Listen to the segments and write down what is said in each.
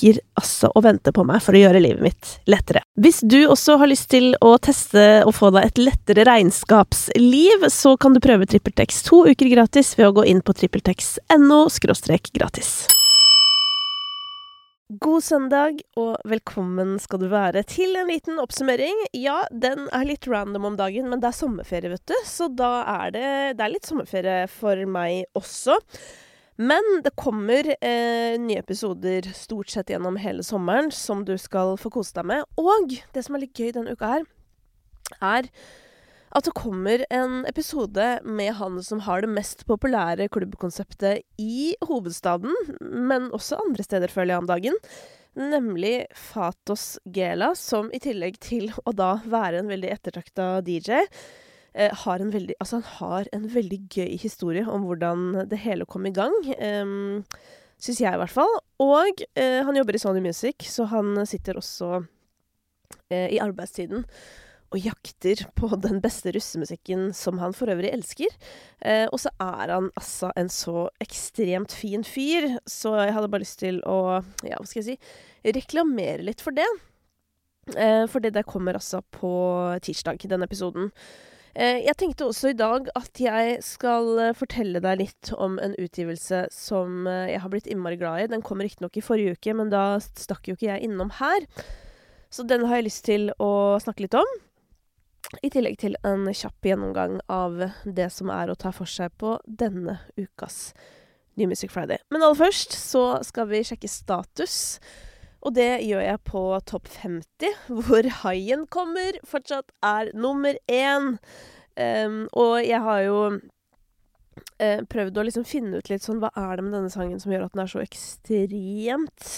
ligger altså og venter på meg for å gjøre livet mitt lettere. Hvis du også har lyst til å teste og få deg et lettere regnskapsliv, så kan du prøve TrippelTex to uker gratis ved å gå inn på trippeltex.no gratis. God søndag, og velkommen skal du være til en liten oppsummering. Ja, den er litt random om dagen, men det er sommerferie, vet du, så da er det, det er litt sommerferie for meg også. Men det kommer eh, nye episoder stort sett gjennom hele sommeren som du skal få kose deg med. Og det som er litt gøy denne uka her, er at det kommer en episode med han som har det mest populære klubbkonseptet i hovedstaden, men også andre steder, føler jeg, om dagen. Nemlig Fatos Gela, som i tillegg til å da være en veldig ettertrakta DJ, eh, har en veldig Altså, han har en veldig gøy historie om hvordan det hele kom i gang. Um, Syns jeg, i hvert fall. Og eh, han jobber i Sony Music, så han sitter også eh, i arbeidstiden og jakter på den beste russemusikken som han for øvrig elsker. Eh, og så er han altså en så ekstremt fin fyr, så jeg hadde bare lyst til å, ja, hva skal jeg si, reklamere litt for det. Eh, for det kommer altså på tirsdag, den episoden. Eh, jeg tenkte også i dag at jeg skal eh, fortelle deg litt om en utgivelse som eh, jeg har blitt innmari glad i. Den kom riktignok i forrige uke, men da stakk jo ikke jeg innom her. Så den har jeg lyst til å snakke litt om. I tillegg til en kjapp gjennomgang av det som er å ta for seg på denne ukas New Music Friday. Men aller først så skal vi sjekke status. Og det gjør jeg på topp 50, hvor Haien kommer, fortsatt er nummer én. Um, og jeg har jo uh, prøvd å liksom finne ut litt sånn Hva er det med denne sangen som gjør at den er så ekstremt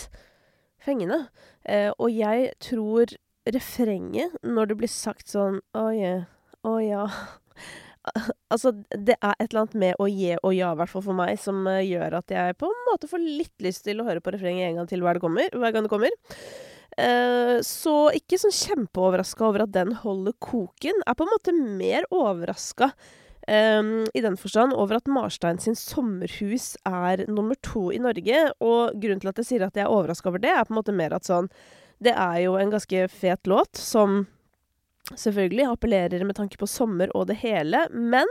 fengende? Uh, og jeg tror refrenget, når det blir sagt sånn Å oh yeah, å oh ja Altså, det er et eller annet med å gi og ja, i hvert fall for meg, som uh, gjør at jeg på en måte får litt lyst til å høre på refrenget en gang til hver, kommer, hver gang det kommer. Uh, så ikke sånn kjempeoverraska over at den holder koken. Er på en måte mer overraska um, i den forstand over at Marstein sin sommerhus er nummer to i Norge. Og grunnen til at jeg sier at jeg er overraska over det, er på en måte mer at sånn Det er jo en ganske fet låt som selvfølgelig appellerer med tanke på sommer og det hele. Men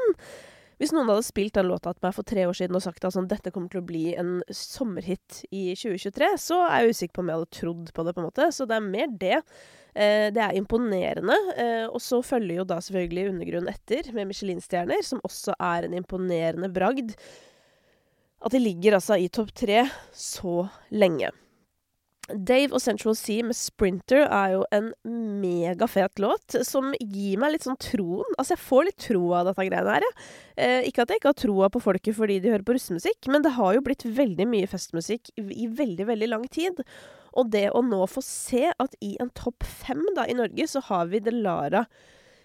hvis noen hadde spilt den låta til meg for tre år siden og sagt at sånn, dette kommer til å bli en sommerhit i 2023, så er jeg usikker på om jeg hadde trodd på det, på en måte. Så det er mer det. Eh, det er imponerende. Eh, og så følger jo da selvfølgelig Undergrunn etter, med Michelin-stjerner, som også er en imponerende bragd. At de ligger altså i topp tre så lenge. Dave og Central Sea med Sprinter er jo en megafet låt som gir meg litt sånn troen. Altså, jeg får litt tro av dette greiene her, jeg. Eh, ikke at jeg ikke har troa på folket fordi de hører på russemusikk, men det har jo blitt veldig mye festmusikk i veldig, veldig lang tid. Og det å nå få se at i en topp fem da, i Norge, så har vi Delara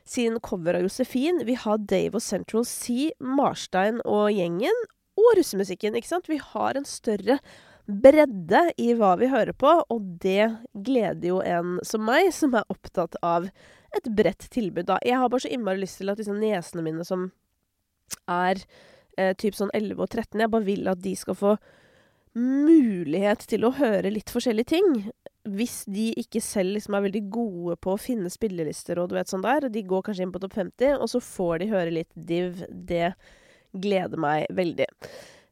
sin cover av Josefin. Vi har Dave og Central Sea, Marstein og gjengen. Og russemusikken, ikke sant? Vi har en større bredde i hva vi hører på, og det gleder jo en som meg, som er opptatt av et bredt tilbud, da. Jeg har bare så innmari lyst til at disse niesene mine som er eh, typ sånn 11 og 13, jeg bare vil at de skal få mulighet til å høre litt forskjellige ting. hvis de ikke selv liksom er veldig gode på å finne spillelister og du vet sånn der, de går kanskje inn på topp 50, og så får de høre litt div, det gleder meg veldig.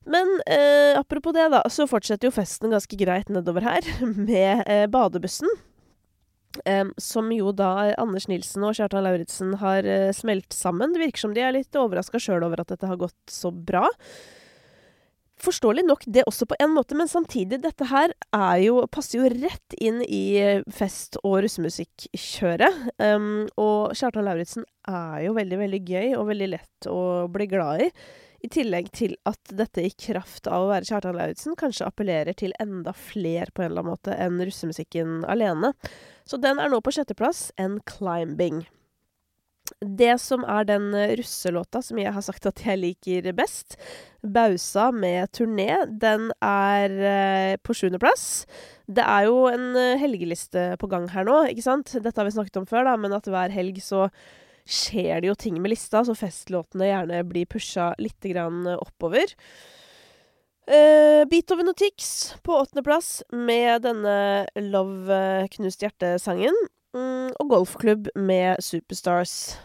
Men eh, apropos det, da, så fortsetter jo festen ganske greit nedover her med eh, badebussen. Eh, som jo da Anders Nilsen og Kjartan Lauritzen har uh, smelt sammen. Det virker som de er litt overraska sjøl over at dette har gått så bra. Forståelig nok det også på en måte, men samtidig, dette her jo, passer jo rett inn i fest- og russemusikkjøret. Um, og Kjartan Lauritzen er jo veldig, veldig gøy og veldig lett å bli glad i. I tillegg til at dette i kraft av å være Kjartan Lauritzen kanskje appellerer til enda fler på en eller annen måte enn russemusikken alene. Så den er nå på sjetteplass, en Climbing. Det som er den russelåta som jeg har sagt at jeg liker best, Bausa med turné, den er eh, på sjuendeplass. Det er jo en eh, helgeliste på gang her nå, ikke sant? Dette har vi snakket om før, da, men at hver helg så skjer det jo ting med lista, så festlåtene gjerne blir pusha litt oppover. Uh, Beethoven og Tix på åttendeplass med denne Love Knust hjerte-sangen. Mm, og golfklubb med Superstars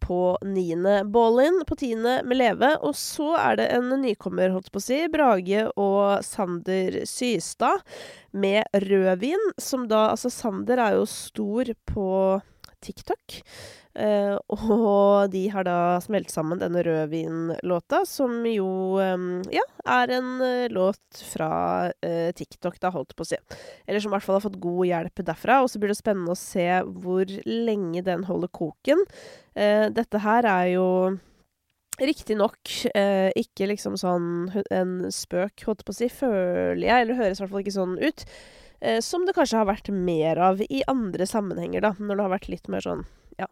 på niende. Ballin på tiende med Leve. Og så er det en nykommer, holdt på å si, Brage og Sander Systad med Rødvin, som da Altså, Sander er jo stor på TikTok. Eh, og de har da smelt sammen denne rødvinlåta, som jo ja, er en uh, låt fra eh, TikTok, da, holdt på å si. Eller som i hvert fall har fått god hjelp derfra. Og så blir det spennende å se hvor lenge den holder koken. dette her er jo Riktignok eh, ikke liksom sånn en spøk, holdt på å si, føler jeg, eller høres i hvert fall ikke sånn ut. Eh, som det kanskje har vært mer av i andre sammenhenger, da, når det har vært litt mer sånn ja,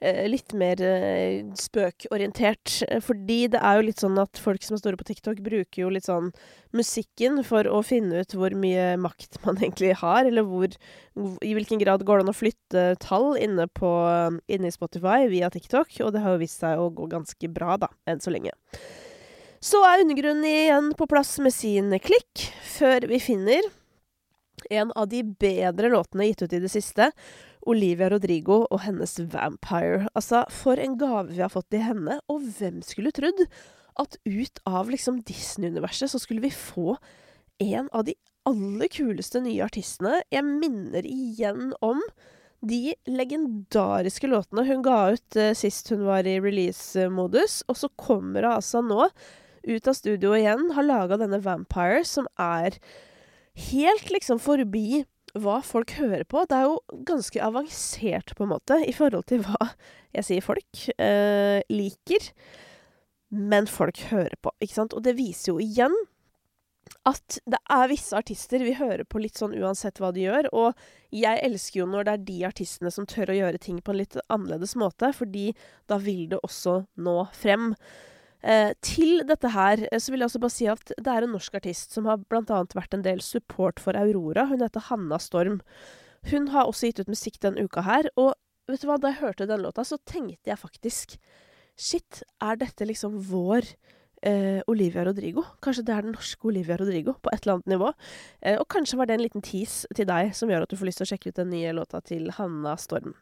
eh, litt mer eh, spøkorientert. Fordi det er jo litt sånn at folk som er store på TikTok, bruker jo litt sånn musikken for å finne ut hvor mye makt man egentlig har, eller hvor I hvilken grad går det an å flytte tall inne, på, inne i Spotify via TikTok, og det har jo vist seg å gå ganske bra, da, enn så lenge. Så er Undergrunnen igjen på plass med sin klikk, før vi finner en av de bedre låtene gitt ut i det siste, Olivia Rodrigo og hennes Vampire. Altså, for en gave vi har fått i henne, og hvem skulle trodd at ut av liksom Disney-universet så skulle vi få en av de aller kuleste nye artistene. Jeg minner igjen om de legendariske låtene hun ga ut uh, sist hun var i release-modus, og så kommer hun altså nå ut av studio igjen, har laga denne Vampire, som er helt liksom forbi hva folk hører på. Det er jo ganske avansert, på en måte, i forhold til hva jeg sier folk eh, liker. Men folk hører på, ikke sant? Og det viser jo igjen at det er visse artister vi hører på litt sånn uansett hva de gjør. Og jeg elsker jo når det er de artistene som tør å gjøre ting på en litt annerledes måte, fordi da vil det også nå frem. Eh, til dette her eh, så vil jeg også bare si at det er en norsk artist som har annet vært en del support for Aurora. Hun heter Hanna Storm. Hun har også gitt ut musikk denne uka her, og vet du hva, da jeg hørte den låta, så tenkte jeg faktisk Shit, er dette liksom vår eh, Olivia Rodrigo? Kanskje det er den norske Olivia Rodrigo, på et eller annet nivå? Eh, og kanskje var det en liten tease til deg som gjør at du får lyst til å sjekke ut den nye låta til Hanna Storm.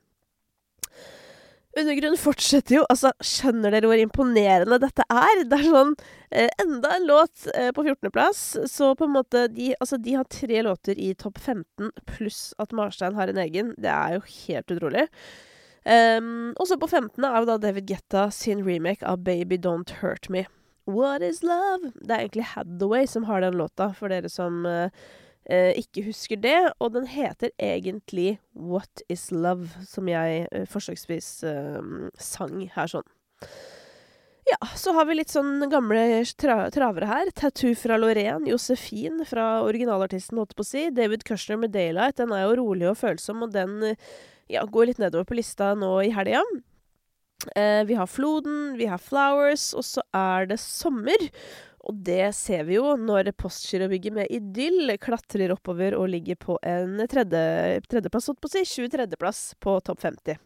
Undergrunn fortsetter jo. Altså, skjønner dere hvor imponerende dette er? Det er sånn eh, Enda en låt eh, på 14.-plass. Så på en måte de, Altså, de har tre låter i topp 15, pluss at Marstein har en egen. Det er jo helt utrolig. Um, og så på 15. er jo da David Getta sin remake av Baby Don't Hurt Me. What is love? Det er egentlig Hathaway som har den låta, for dere som eh, ikke husker det. Og den heter egentlig What Is Love, som jeg eh, forsøksvis eh, sang her sånn. Ja, så har vi litt sånn gamle tra travere her. Tattoo fra Lorraine. Josefin fra originalartisten, holdt på å si. David Kushner med 'Daylight'. Den er jo rolig og følsom, og den ja, går litt nedover på lista nå i helga. Eh, vi har Floden, vi har Flowers, og så er det sommer. Og det ser vi jo når Postgirobygget med Idyll klatrer oppover og ligger på en tredje, tredjeplass, holdt på å si, 23.-plass på topp 50.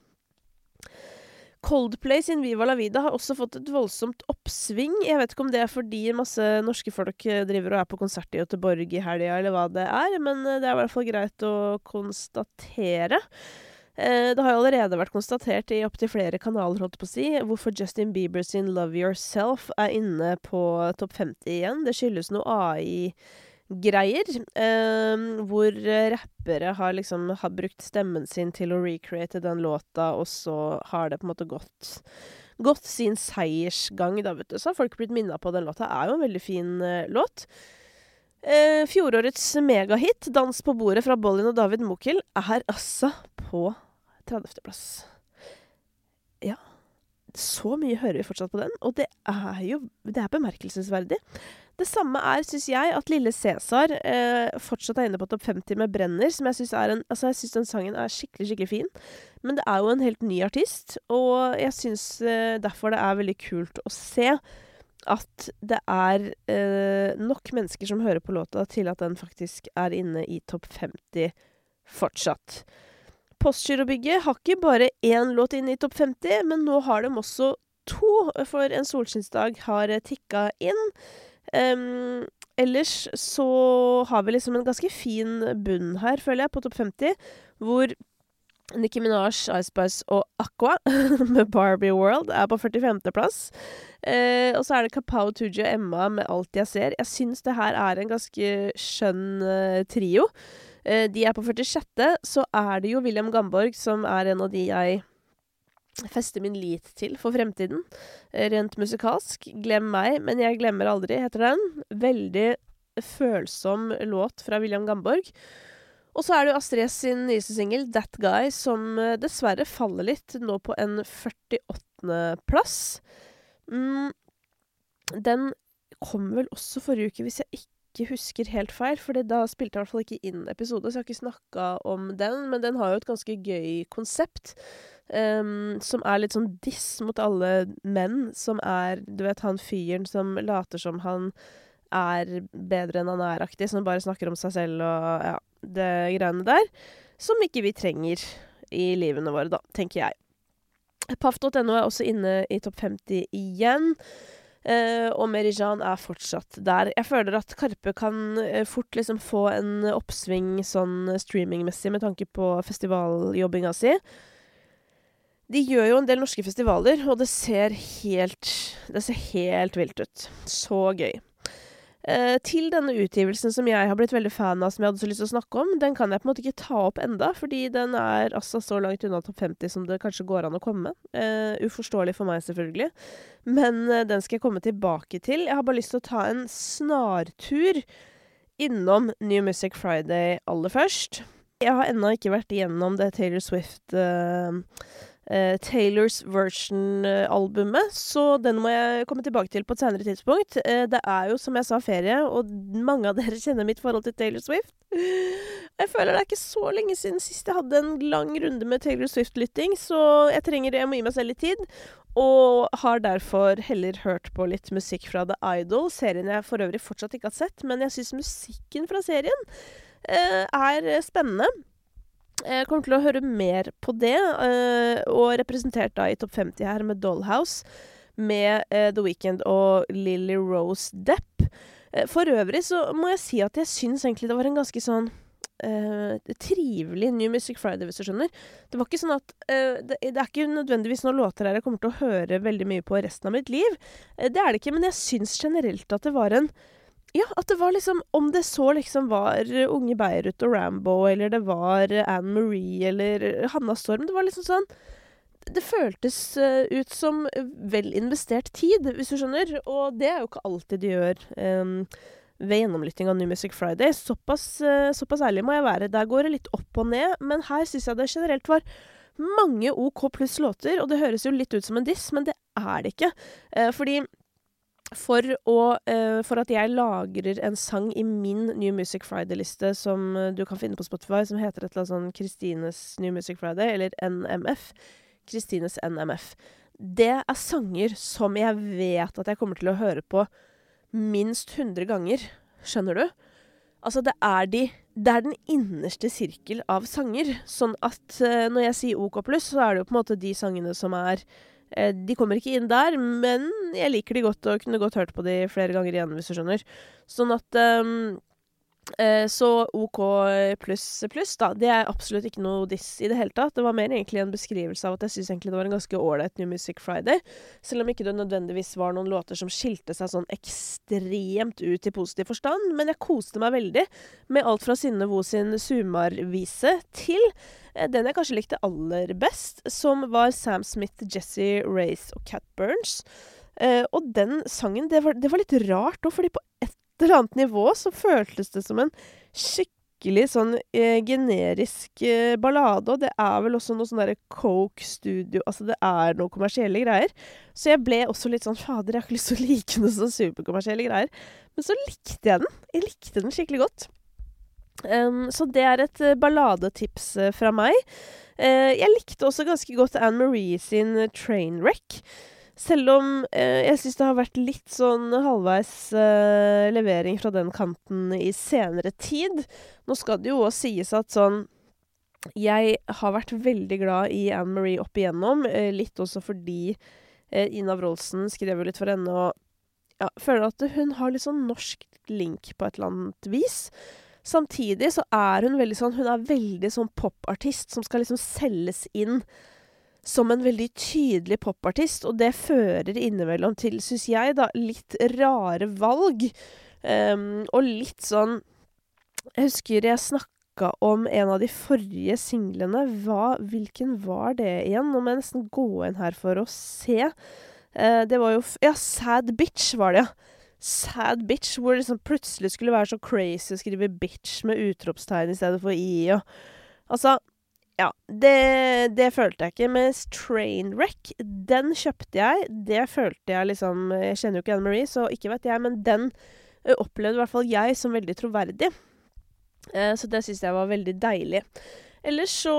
Coldplay sin Viva la vida har også fått et voldsomt oppsving. Jeg vet ikke om det er fordi masse norske folk eh, driver og er på konsert i Göteborg i helga, eller hva det er, men eh, det er i hvert fall greit å konstatere. Eh, det har jo allerede vært konstatert i opptil flere kanaler, holdt på å si, hvorfor Justin Bieber sin Love Yourself er inne på topp 50 igjen. Det skyldes noe AI greier. Eh, hvor rappere har liksom har brukt stemmen sin til å recreate den låta, og så har det på en måte gått gått sin seiersgang, da, vet du. Så har folk blitt minna på den låta. er jo en veldig fin eh, låt. Eh, fjorårets megahit, 'Dans på bordet' fra Bollin og David Mokel, er altså på 30.-plass. Ja. Så mye hører vi fortsatt på den, og det er jo Det er bemerkelsesverdig. Det samme er, syns jeg, at Lille Cæsar eh, fortsatt er inne på topp 50 med 'Brenner', som jeg syns er en Altså, jeg syns den sangen er skikkelig, skikkelig fin. Men det er jo en helt ny artist, og jeg syns eh, derfor det er veldig kult å se at det er eh, nok mennesker som hører på låta til at den faktisk er inne i topp 50 fortsatt. Postgirobygget har ikke bare én låt inn i topp 50, men nå har de også to, for En solskinnsdag har tikka inn. Um, ellers så har vi liksom en ganske fin bunn her, føler jeg, på topp 50, hvor Nicki Minaj, Ice Spice og Aqua med Barbie World er på 45.-plass. Eh, og så er det Kapow, Tooji og Emma med Alt jeg ser. Jeg syns det her er en ganske skjønn eh, trio. Eh, de er på 46., så er det jo William Gamborg som er en av de jeg fester min lit til for fremtiden. Eh, rent musikalsk. 'Glem meg, men jeg glemmer aldri', heter den. Veldig følsom låt fra William Gamborg. Og så er det jo Astrid sin nyeste singel, 'That Guy', som eh, dessverre faller litt nå på en 48.-plass. Mm, den kom vel også forrige uke, hvis jeg ikke husker helt feil, for da spilte jeg i hvert fall ikke inn episode, så jeg har ikke snakka om den. Men den har jo et ganske gøy konsept. Um, som er litt sånn diss mot alle menn, som er Du vet han fyren som later som han er bedre enn han er-aktig, som bare snakker om seg selv og ja, det greiene der. Som ikke vi trenger i livene våre, da, tenker jeg. Paff.no er også inne i topp 50 igjen. Uh, og Merijan er fortsatt der. Jeg føler at Karpe kan uh, fort liksom få en oppsving sånn streamingmessig med tanke på festivaljobbinga si. De gjør jo en del norske festivaler, og det ser helt Det ser helt vilt ut. Så gøy. Eh, til denne utgivelsen som jeg har blitt veldig fan av, som jeg hadde så lyst til å snakke om, den kan jeg på en måte ikke ta opp enda, fordi den er altså så langt unna topp 50 som det kanskje går an å komme. Uh, uforståelig for meg, selvfølgelig. Men uh, den skal jeg komme tilbake til. Jeg har bare lyst til å ta en snartur innom New Music Friday aller først. Jeg har ennå ikke vært igjennom det Taylor Swift uh, Taylors Version-albumet, så den må jeg komme tilbake til på et senere tidspunkt. Uh, det er jo, som jeg sa, ferie, og mange av dere kjenner mitt forhold til Taylor Swift. Jeg føler det er ikke så lenge siden sist jeg hadde en lang runde med Taylor Swift-lytting, så jeg trenger jeg må gi meg selv litt tid. Og har derfor heller hørt på litt musikk fra The Idol, serien jeg for øvrig fortsatt ikke har sett, men jeg syns musikken fra serien er spennende. Jeg kommer til å høre mer på det, uh, og representert da i topp 50 her med Dollhouse, med uh, The Weekend og Lily Rose Depp. Uh, for øvrig så må jeg si at jeg syns egentlig det var en ganske sånn trivelig New Music Friday, hvis du skjønner. Det var ikke sånn at det, det, er ikke nødvendigvis noen låter her jeg kommer til å høre veldig mye på resten av mitt liv. det er det ikke, men jeg syns generelt at det var en ja, at det var liksom Om det så liksom var Unge Beirut og Rambo, eller det var Anne Marie eller Hanna Storm Det var liksom sånn Det føltes ut som vel investert tid, hvis du skjønner. Og det er jo ikke alltid de gjør um, ved gjennomlytting av New Music Friday. Såpass, såpass, ærlig må jeg være. Der går det litt opp og ned, men her syns jeg det generelt var mange OK pluss låter, og det høres jo litt ut som en diss, men det er det ikke. Uh, fordi for, å, uh, for at jeg lagrer en sang i min New Music Friday-liste som uh, du kan finne på Spotify, som heter et eller annet sånn Kristines New Music Friday, eller NMF. Kristines NMF. Det er sanger som jeg vet at jeg kommer til å høre på minst 100 ganger. Skjønner du? Altså, det er de Det er den innerste sirkel av sanger. Sånn at uh, når jeg sier OK pluss, så er det jo på en måte de sangene som er De kommer ikke inn der, men jeg liker de godt og kunne godt hørt på de flere ganger igjen, hvis du skjønner. Sånn at um, Eh, så OK pluss pluss, da. Det er absolutt ikke noe diss i det hele tatt. Det var mer egentlig en beskrivelse av at jeg syns egentlig det var en ganske ålreit New Music Friday. Selv om ikke det nødvendigvis var noen låter som skilte seg sånn ekstremt ut i positiv forstand. Men jeg koste meg veldig med alt fra Synne Vo sin Sumar-vise til eh, den jeg kanskje likte aller best, som var Sam Smith, Jesse Race og Cat Burns. Eh, og den sangen, det var, det var litt rart òg, fordi på et eller annet nivå så føltes det som en skikkelig sånn eh, generisk eh, ballade. Og det er vel også noe sånn derre Coke Studio Altså det er noe kommersielle greier. Så jeg ble også litt sånn Fader, jeg har ikke lyst til å like noe sånn superkommersielle greier. Men så likte jeg den. Jeg likte den skikkelig godt. Um, så det er et uh, balladetips uh, fra meg. Uh, jeg likte også ganske godt Anne Marie sin Trainwreck. Selv om eh, jeg syns det har vært litt sånn halvveis eh, levering fra den kanten i senere tid. Nå skal det jo òg sies at sånn Jeg har vært veldig glad i Anne Marie opp igjennom. Eh, litt også fordi eh, Ina Wroldsen skrev jo litt for henne, og ja, føler at hun har litt sånn norsk link på et eller annet vis. Samtidig så er hun veldig sånn Hun er veldig sånn popartist som skal liksom selges inn som en veldig tydelig popartist, og det fører innimellom til, syns jeg, da, litt rare valg. Um, og litt sånn Jeg husker jeg snakka om en av de forrige singlene. Hva, hvilken var det igjen? Nå må jeg nesten gå inn her for å se. Uh, det var jo Ja, Sad Bitch var det, ja. Sad Bitch, hvor det liksom plutselig skulle være så crazy å skrive bitch med utropstegn i stedet for i. Og, altså ja, det, det, følte jeg ikke. Mens Trainwreck, den kjøpte jeg. Det følte jeg liksom Jeg kjenner jo ikke Anne Marie, så ikke vet jeg, men den opplevde i hvert fall jeg som veldig troverdig. Eh, så det syns jeg var veldig deilig. Ellers så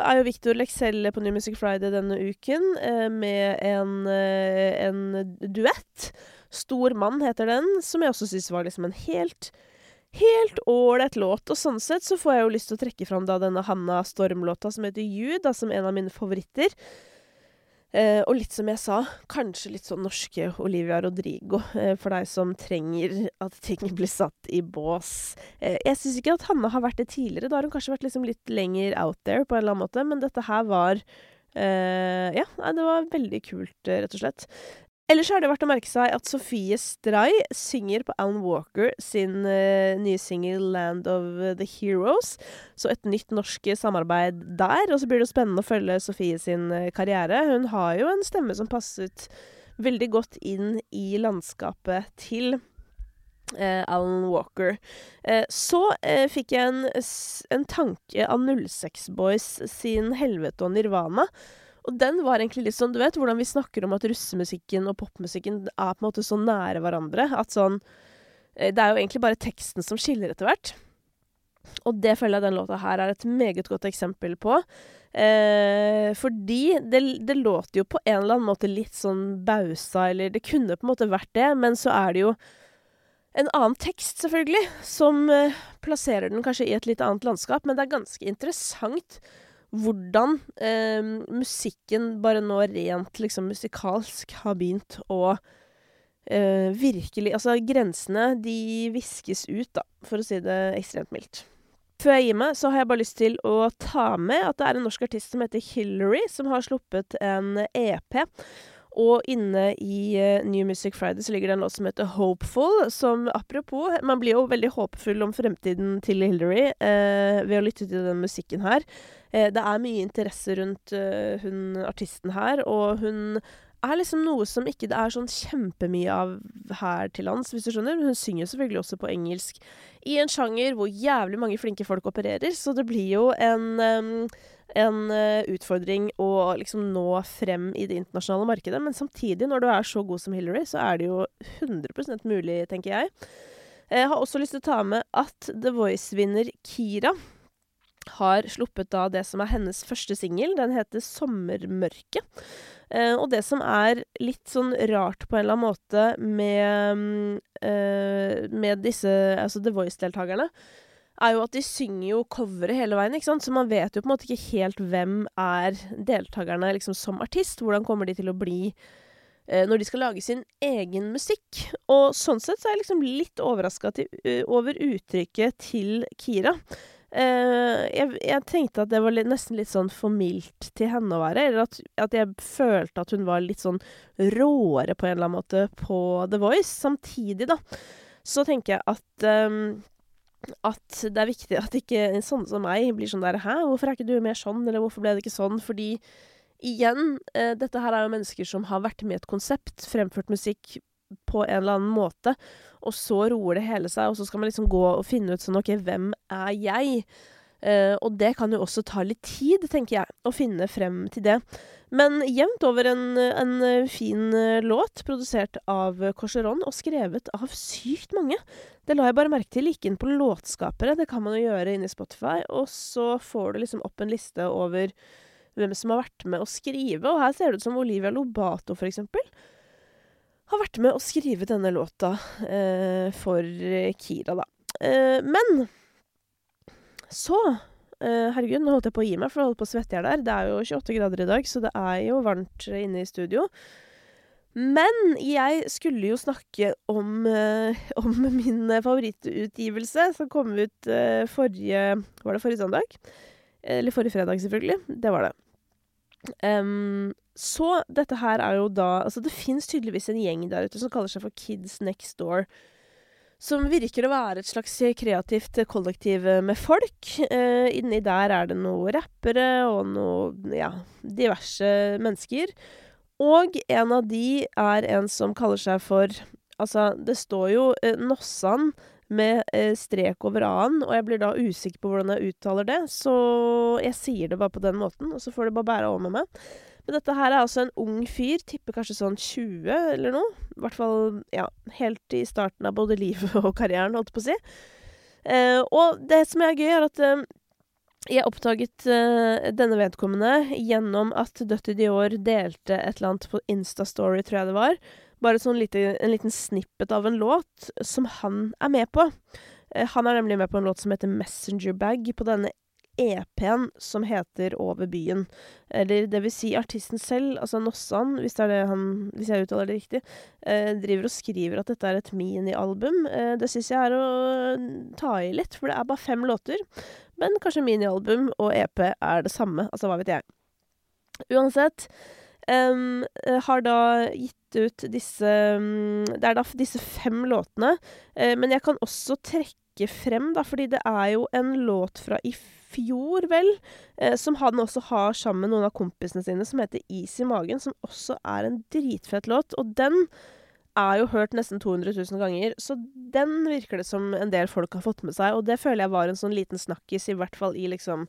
er jo Victor Lexell på New Music Friday denne uken eh, med en, eh, en duett. Stor mann heter den, som jeg også syns var liksom en helt Helt ålreit låt, og sånn sett så får jeg jo lyst til å trekke fram da denne Hanna Storm-låta som heter You, da, som en av mine favoritter. Eh, og litt som jeg sa, kanskje litt sånn norske Olivia Rodrigo, eh, for deg som trenger at ting blir satt i bås. Eh, jeg syns ikke at Hanna har vært det tidligere, da har hun kanskje vært liksom litt lenger out there på en eller annen måte, men dette her var Uh, ja, det var veldig kult, rett og slett. Ellers er det verdt å merke seg at Sofie Stray synger på Alan Walker sin uh, nye singel 'Land of the Heroes'. Så et nytt norsk samarbeid der. Og så blir det spennende å følge Sofie sin uh, karriere. Hun har jo en stemme som passet veldig godt inn i landskapet til uh, Alan Walker. så fikk jeg en, en tanke av 06 Boys sin 'Helvete og Nirvana'. Og den var egentlig litt sånn Du vet hvordan vi snakker om at russemusikken og popmusikken er på en måte så nære hverandre at sånn eh, Det er jo egentlig bare teksten som skiller etter hvert. Og det føler jeg den låta her er et meget godt eksempel på. Eh, fordi det, det, låter jo på en eller annen måte litt sånn bausa, eller det kunne på en måte vært det, men så er det jo en annen tekst, selvfølgelig, som eh, plasserer den kanskje i et litt annet landskap, men det er ganske interessant hvordan eh, musikken bare nå rent liksom musikalsk har begynt å eh, virkelig Altså, grensene, de viskes ut, da, for å si det ekstremt mildt. Før jeg gir meg, så har jeg bare lyst til å ta med at det er en norsk artist som heter Hillary, som har sluppet en EP. Og inne i uh, New Music Friday så ligger det en låt som heter Hopeful, som apropos Man blir jo veldig håpefull om fremtiden til Hillary uh, ved å lytte til den musikken her. Uh, det er mye interesse rundt hun artisten her, og hun er liksom noe som ikke det er sånn kjempemye av her til lands, hvis du skjønner. Hun synger selvfølgelig også på engelsk i en sjanger hvor jævlig mange flinke folk opererer, så det blir jo en en uh, utfordring å liksom nå frem i det internasjonale markedet. Men samtidig, når du er så god som Hillary, så er det jo 100 mulig, tenker jeg. Jeg har også lyst til å ta med at The Voice-vinner Kira har sluppet da det som er hennes første singel. Den heter 'Sommermørke'. Eh, og det som er litt sånn rart på en eller annen måte med, eh, med disse altså The Voice-deltakerne, er jo at de synger jo coveret hele veien, ikke sant. Så man vet jo på en måte ikke helt hvem er deltakerne liksom som artist. Hvordan kommer de til å bli eh, når de skal lage sin egen musikk. Og sånn sett så er jeg liksom litt overraska over uttrykket til Kira. Uh, jeg, jeg, tenkte at det var litt, nesten litt sånn for mildt til henne å være. Eller at, at, jeg følte at hun var litt sånn råere på en eller annen måte på The Voice. Samtidig, da, så tenker jeg at um, at det er viktig at ikke sånne som meg blir sånn der 'Hæ, hvorfor er ikke du mer sånn?' eller 'Hvorfor ble det ikke sånn?' Fordi igjen, uh, dette her er jo mennesker som har vært med i et konsept, fremført musikk på en eller annen måte, og så roer det hele seg, og så skal man liksom gå og finne ut sånn OK, hvem er jeg? Uh, og det kan jo også ta litt tid, tenker jeg, å finne frem til det. Men jevnt over en, en fin uh, låt, produsert av Corseron og skrevet av sykt mange. Det la jeg bare merke til. Gikk inn på låtskapere, det kan man jo gjøre inni Spotify, og så får du liksom opp en liste over hvem som har vært med å skrive, og her ser det ut som Olivia Lobato, for eksempel har vært med å skrive denne låta eh, for Kira, da. Eh, men så eh, Herregud, nå holdt jeg på å gi meg, for jeg holdt på å svette hjel der. Det er jo 28 grader i dag, så det er jo varmt inne i studio. Men jeg skulle jo snakke om, eh, om min favorittutgivelse, som kom ut eh, forrige Var det forrige søndag? Eller forrige fredag, selvfølgelig. Det var det. Um, så dette her er jo da Altså, det fins tydeligvis en gjeng der ute som kaller seg for Kids Next Door. Som virker å være et slags kreativt kollektiv med folk. Eh, inni der er det noen rappere og noen ja, diverse mennesker. Og en av de er en som kaller seg for Altså, det står jo eh, Nossan med eh, strek over a-en, og jeg blir da usikker på hvordan jeg uttaler det, så jeg sier det bare på den måten, og så får det bare bære over med meg. Men dette her er altså en ung fyr, tipper kanskje sånn 20 eller noe. I hvert fall, ja, helt i starten av både livet og karrieren, holdt på å si. Eh, og det som er gøy, er at eh, jeg oppdaget eh, denne vedkommende gjennom at Dutty Dior delte et eller annet på Instastory, tror jeg det var. Bare sånn lite, en liten snippet av en låt som han er med på. Eh, han er nemlig med på en låt som heter Messenger Bag på denne EP-en som heter Over byen. Eller det vil si artisten selv, altså Nossan, hvis det er det han Hvis jeg uttaler det riktig, eh, driver og skriver at dette er et minialbum. Eh, det syns jeg er å ta i litt, for det er bare fem låter. Men kanskje minialbum og EP er det samme. Altså, hva vet jeg. Uansett. Um, har da gitt ut disse um, Det er da disse fem låtene. Uh, men jeg kan også trekke frem, da, fordi det er jo en låt fra i vel, eh, som han også har sammen med noen av kompisene sine, som heter Is i magen, som også er en dritfett låt. Og den er jo hørt nesten 200 000 ganger, så den virker det som en del folk har fått med seg. Og det føler jeg var en sånn liten snakkis, i hvert fall i liksom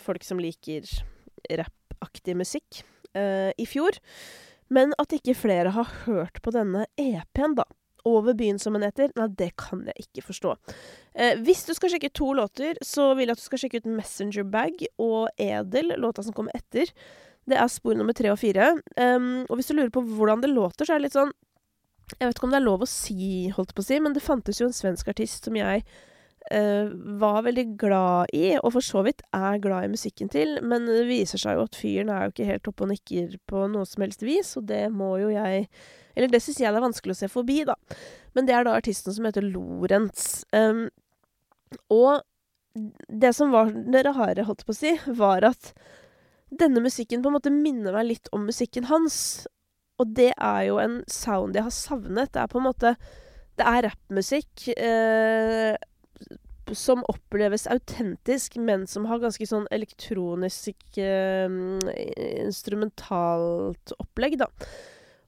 folk som liker rappaktig musikk, eh, i fjor. Men at ikke flere har hørt på denne EP-en, da over byen, som den heter, nei, det kan jeg ikke forstå. Eh, hvis du skal sjekke to låter, så vil jeg at du skal sjekke ut Messenger Bag og Edel, låta som kommer etter. Det er spor nummer tre og fire. Um, og hvis du lurer på hvordan det låter, så er det litt sånn Jeg vet ikke om det er lov å si, holdt på å si, men det fantes jo en svensk artist som jeg var veldig glad i, og for så vidt er glad i musikken til, men det viser seg jo at fyren er jo ikke helt oppe og nikker på noe som helst vis, og det må jo jeg eller det syns jeg det er vanskelig å se forbi, da. Men det er da artisten som heter Lorentz. Um, og det som var det rare, holdt jeg på å si, var at denne musikken på en måte minner meg litt om musikken hans. Og det er jo en sound jeg har savnet. Det er på en måte Det er rappmusikk eh, som oppleves autentisk, men som har ganske sånn elektronisk eh, instrumentalt opplegg, da.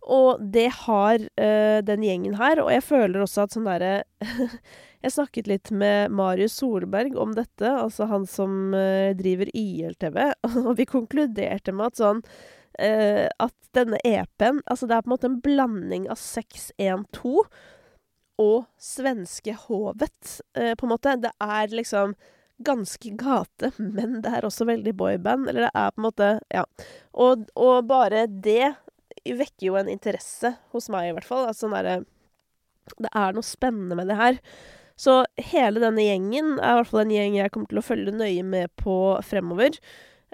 Og det har eh, den gjengen her, og jeg føler også at sånn derre Jeg snakket litt med Marius Solberg om dette, altså han som uh, driver YLTV, og vi konkluderte med at sånn uh, At denne EP-en Altså, det er på en måte en blanding av 612 og svenske Hovet, på en måte. Det er liksom ganske gate, men det er også veldig boyband. Eller det er på en måte Ja. Og, og bare det vekker jo en interesse hos meg, i hvert fall. At sånn derre Det er noe spennende med det her. Så hele denne gjengen er i hvert fall en gjeng jeg kommer til å følge nøye med på fremover.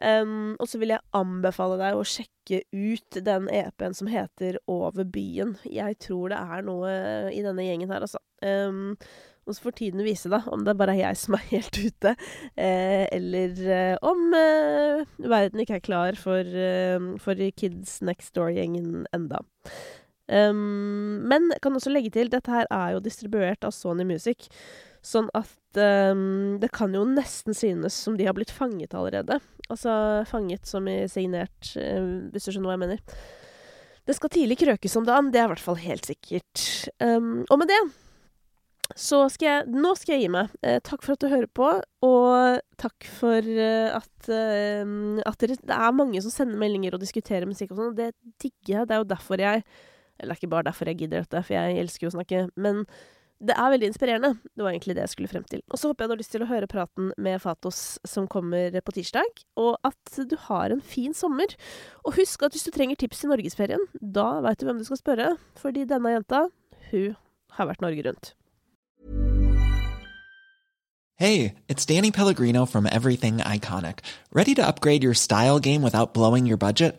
Um, og så vil jeg anbefale deg å sjekke ut den EP-en som heter Over byen. Jeg tror det er noe i denne gjengen her, altså. Um, og så får tiden vise, da, om det bare er jeg som er helt ute, eh, eller eh, om eh, verden ikke er klar for, eh, for Kids Next Door-gjengen enda. Um, men kan også legge til, dette her er jo distribuert av Sony Music. Sånn at um, det kan jo nesten synes som de har blitt fanget allerede. Altså fanget som i signert, uh, hvis du skjønner hva jeg mener. Det skal tidlig krøkes om dagen, det er i hvert fall helt sikkert. Um, og med det så skal jeg Nå skal jeg gi meg. Eh, takk for at du hører på, og takk for uh, at, uh, at dere Det er mange som sender meldinger og diskuterer musikk og sånn, og det digger jeg. Det er jo derfor jeg Eller det er ikke bare derfor jeg gidder dette, for jeg elsker jo å snakke, men det er veldig inspirerende. Det var egentlig det jeg skulle frem til. Og så håper jeg du har lyst til å høre praten med Fatos som kommer på tirsdag, og at du har en fin sommer. Og husk at hvis du trenger tips i norgesferien, da veit du hvem du skal spørre, fordi denne jenta, hun har vært Norge rundt. Hey, it's Danny Pellegrino from Everything Iconic. Ready to upgrade your style game without blowing your budget?